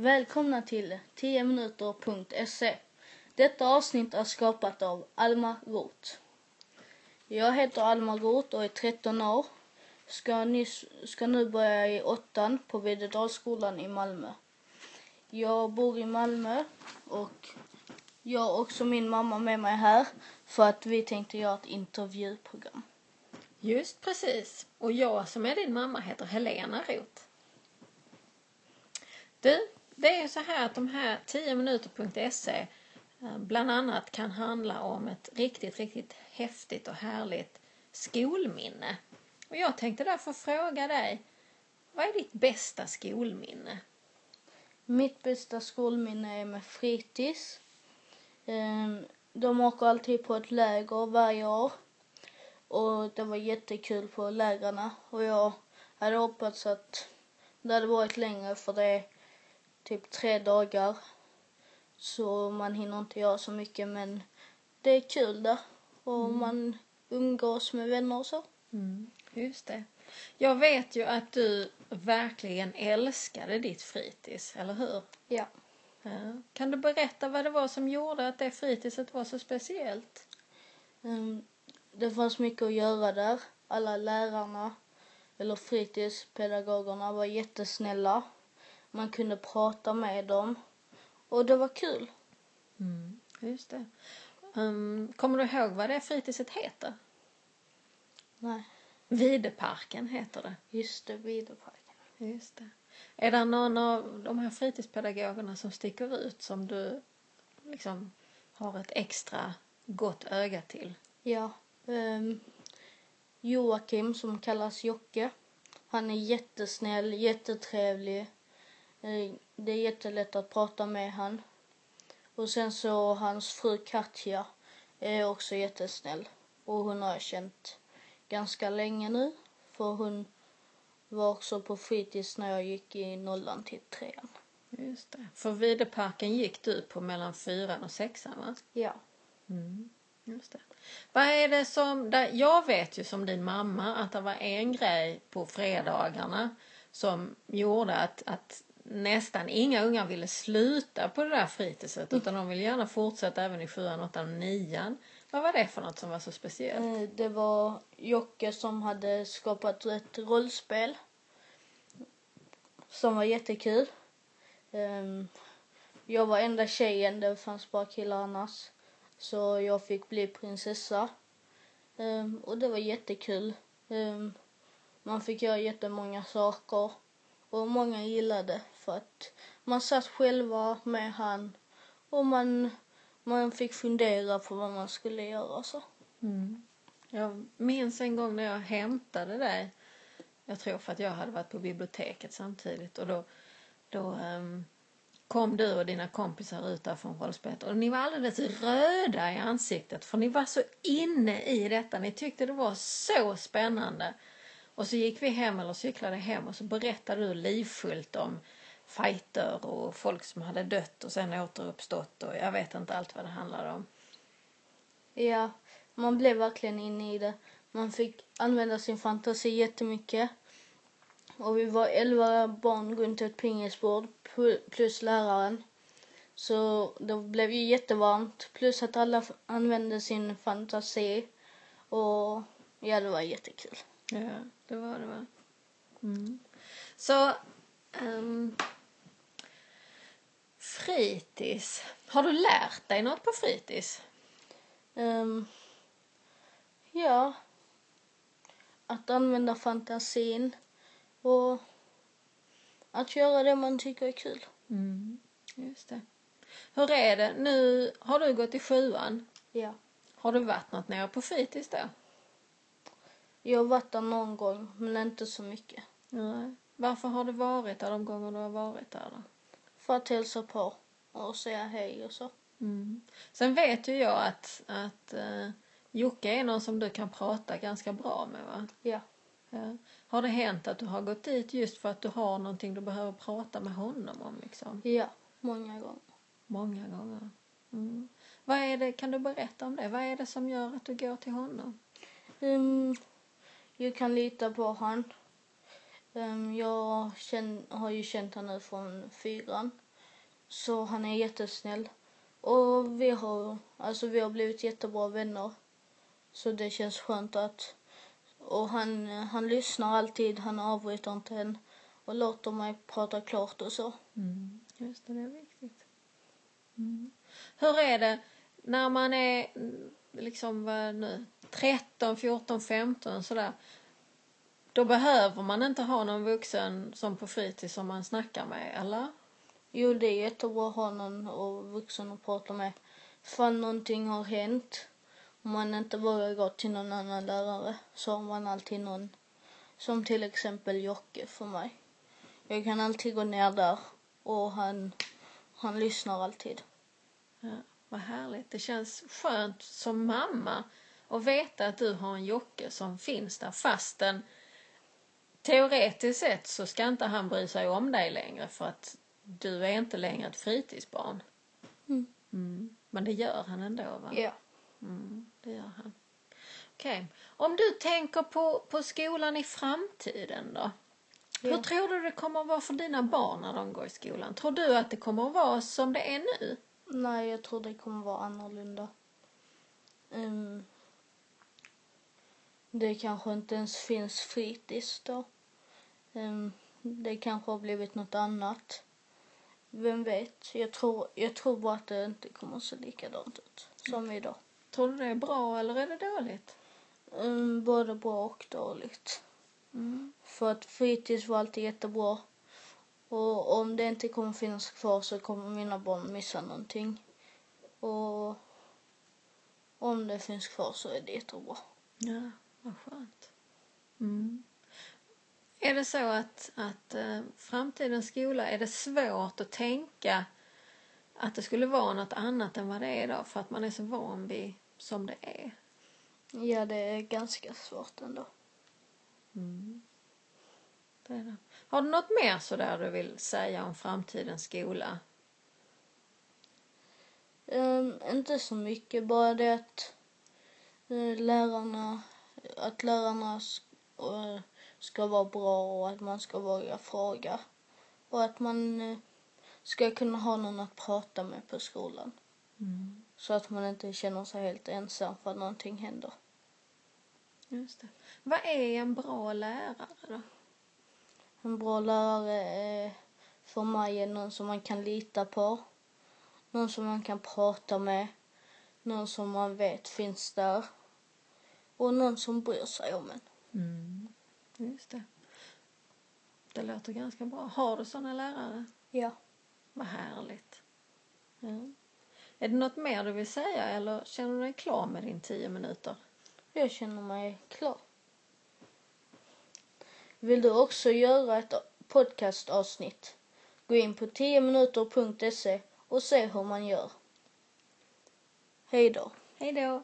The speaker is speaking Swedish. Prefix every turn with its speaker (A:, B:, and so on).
A: Välkomna till 10minuter.se. Detta avsnitt är skapat av Alma Roth. Jag heter Alma Roth och är 13 år. Ska, nyss, ska nu börja i åttan på Videdalsskolan i Malmö. Jag bor i Malmö och jag har också min mamma med mig här för att vi tänkte göra ett intervjuprogram.
B: Just precis. Och jag som är din mamma heter Helena Roth. Du, det är så här att de här 10minuter.se eh, bland annat kan handla om ett riktigt, riktigt häftigt och härligt skolminne. Och jag tänkte därför fråga dig, vad är ditt bästa skolminne?
A: Mitt bästa skolminne är med fritids. Ehm, de åker alltid på ett läger varje år. Och det var jättekul på lägrarna och jag hade hoppats att det hade varit längre för det är typ tre dagar. Så man hinner inte göra så mycket men det är kul där och mm. man umgås med vänner och så.
B: Mm, just det. Jag vet ju att du verkligen älskade ditt fritids, eller hur?
A: Ja.
B: ja. Kan du berätta vad det var som gjorde att det fritidset var så speciellt?
A: Um, det fanns mycket att göra där. Alla lärarna, eller fritidspedagogerna, var jättesnälla. Man kunde prata med dem. Och det var kul.
B: Mm, just det. Um, kommer du ihåg vad det fritidset heter?
A: Nej.
B: Videparken heter det.
A: Just det, Videparken.
B: Just det. Är det någon av de här fritidspedagogerna som sticker ut som du liksom har ett extra gott öga till?
A: Ja. Um, Joakim som kallas Jocke. Han är jättesnäll, jättetrevlig. Eh, det är jättelätt att prata med han. Och sen så hans fru Katja är också jättesnäll. Och hon har jag känt ganska länge nu. För hon var också på fritids när jag gick i nollan till trean.
B: Just det. För Videparken gick du på mellan fyran och sexan va?
A: Ja.
B: Mm. Just det. Vad är det som, där, jag vet ju som din mamma att det var en grej på fredagarna som gjorde att, att nästan inga ungar ville sluta på det där fritidset utan de ville gärna fortsätta även i sjuan, åttan och nian. Vad var det för något som var så speciellt?
A: Eh, det var Jocke som hade skapat ett rollspel som var jättekul. Ehm, jag var enda tjejen, det fanns bara killar annars. Så jag fick bli prinsessa. Ehm, och det var jättekul. Ehm, man fick göra jättemånga saker. Och många gillade för att man satt själva med han och man, man fick fundera på vad man skulle göra så.
B: Mm. Jag minns en gång när jag hämtade dig. Jag tror för att jag hade varit på biblioteket samtidigt och då, då um kom du och dina kompisar ut där från rollspelet och ni var alldeles röda i ansiktet för ni var så inne i detta. Ni tyckte det var så spännande. Och så gick vi hem eller cyklade hem och så berättade du livfullt om fighter och folk som hade dött och sen återuppstått och jag vet inte allt vad det handlade om.
A: Ja, man blev verkligen inne i det. Man fick använda sin fantasi jättemycket. Och vi var elva barn runt ett pingisbord plus läraren. Så det blev ju jättevarmt. Plus att alla använde sin fantasi. Och ja, det var jättekul.
B: Ja, det var det va? Mm. Så um, fritids. Har du lärt dig något på fritids?
A: Um, ja. Att använda fantasin och att göra det man tycker är kul.
B: Mm, just det. Hur är det? Nu har du gått i sjuan.
A: Ja.
B: Har du varit något nere på fritids då?
A: Jag har varit där någon gång, men inte så mycket.
B: Nej. Varför har du varit där de gånger du har varit där då?
A: För att hälsa på och säga hej och så.
B: Mm. Sen vet ju jag att, att uh, Jocke är någon som du kan prata ganska bra med va?
A: Ja.
B: ja. Har det hänt att du har gått dit just för att du har någonting du behöver prata med honom om? Liksom?
A: Ja, många gånger.
B: Många gånger. Mm. Vad är det, kan du berätta om det? Vad är det som gör att du går till honom?
A: Um, jag kan lita på honom. Ehm, jag har ju känt honom nu från fyran. Så han är jättesnäll. Och vi har, alltså vi har blivit jättebra vänner. Så det känns skönt att... Och han, han lyssnar alltid, han avbryter inte än och låter mig prata klart och så.
B: Mm. Just det, det är viktigt. Mm. Hur är det när man är mm, liksom vad nu, 13, 14, 15 sådär. Då behöver man inte ha någon vuxen som på fritids som man snackar med, eller?
A: Jo, det är jättebra att ha någon och vuxen att prata med. Ifall någonting har hänt och man inte vågar gå till någon annan lärare så har man alltid någon. Som till exempel Jocke för mig. Jag kan alltid gå ner där och han, han lyssnar alltid.
B: Ja, vad härligt. Det känns skönt som mamma att veta att du har en Jocke som finns där fastän teoretiskt sett så ska inte han bry sig om dig längre för att du är inte längre ett fritidsbarn.
A: Mm.
B: Mm. Men det gör han ändå va?
A: Ja.
B: Mm, det gör han. Okej. Om du tänker på, på skolan i framtiden då? Hur
A: Ja.
B: tror du det kommer att vara för dina barn när de går i skolan? Tror du att det kommer att vara som det är nu?
A: Nej, jag tror det kommer vara annorlunda. Ehm, det kanske inte ens finns fritids då. Ehm, det kanske har blivit något annat. Vem vet? Jag tror, jag tror bara att det inte kommer att se likadant ut som idag.
B: Tror du det är bra eller är det dåligt?
A: Um, både bra och dåligt.
B: Mm.
A: För att fritids var alltid jättebra. Och om det inte kommer finnas kvar så kommer mina barn missa någonting. Och om det finns kvar så är det jättebra.
B: Ja, vad skönt. Mm. Är det så att, att eh, framtidens skola, är det svårt att tänka att det skulle vara något annat än vad det är idag för att man är så van vid som det är?
A: Ja, det är ganska svårt ändå.
B: Mm. Det är det. Har du något mer sådär du vill säga om framtidens skola?
A: Um, inte så mycket, bara det att eh, lärarna, att lärarna eh, ska vara bra och att man ska våga fråga. Och att man eh, ska kunna ha någon att prata med på skolan.
B: Mm.
A: Så att man inte känner sig helt ensam för att någonting händer.
B: Just det. Vad är en bra lärare då?
A: En bra lärare är för mig är någon som man kan lita på. Någon som man kan prata med. Någon som man vet finns där. Och någon som bryr sig om en.
B: Mm. Just det. Det låter ganska bra. Har du sådana lärare?
A: Ja.
B: Vad härligt. Ja. Är det något mer du vill säga eller känner du dig klar med din tio minuter?
A: Jag känner mig klar. Vill du också göra ett podcastavsnitt? Gå in på 10minuter.se och se hur man gör. Hej då.
B: Hej då!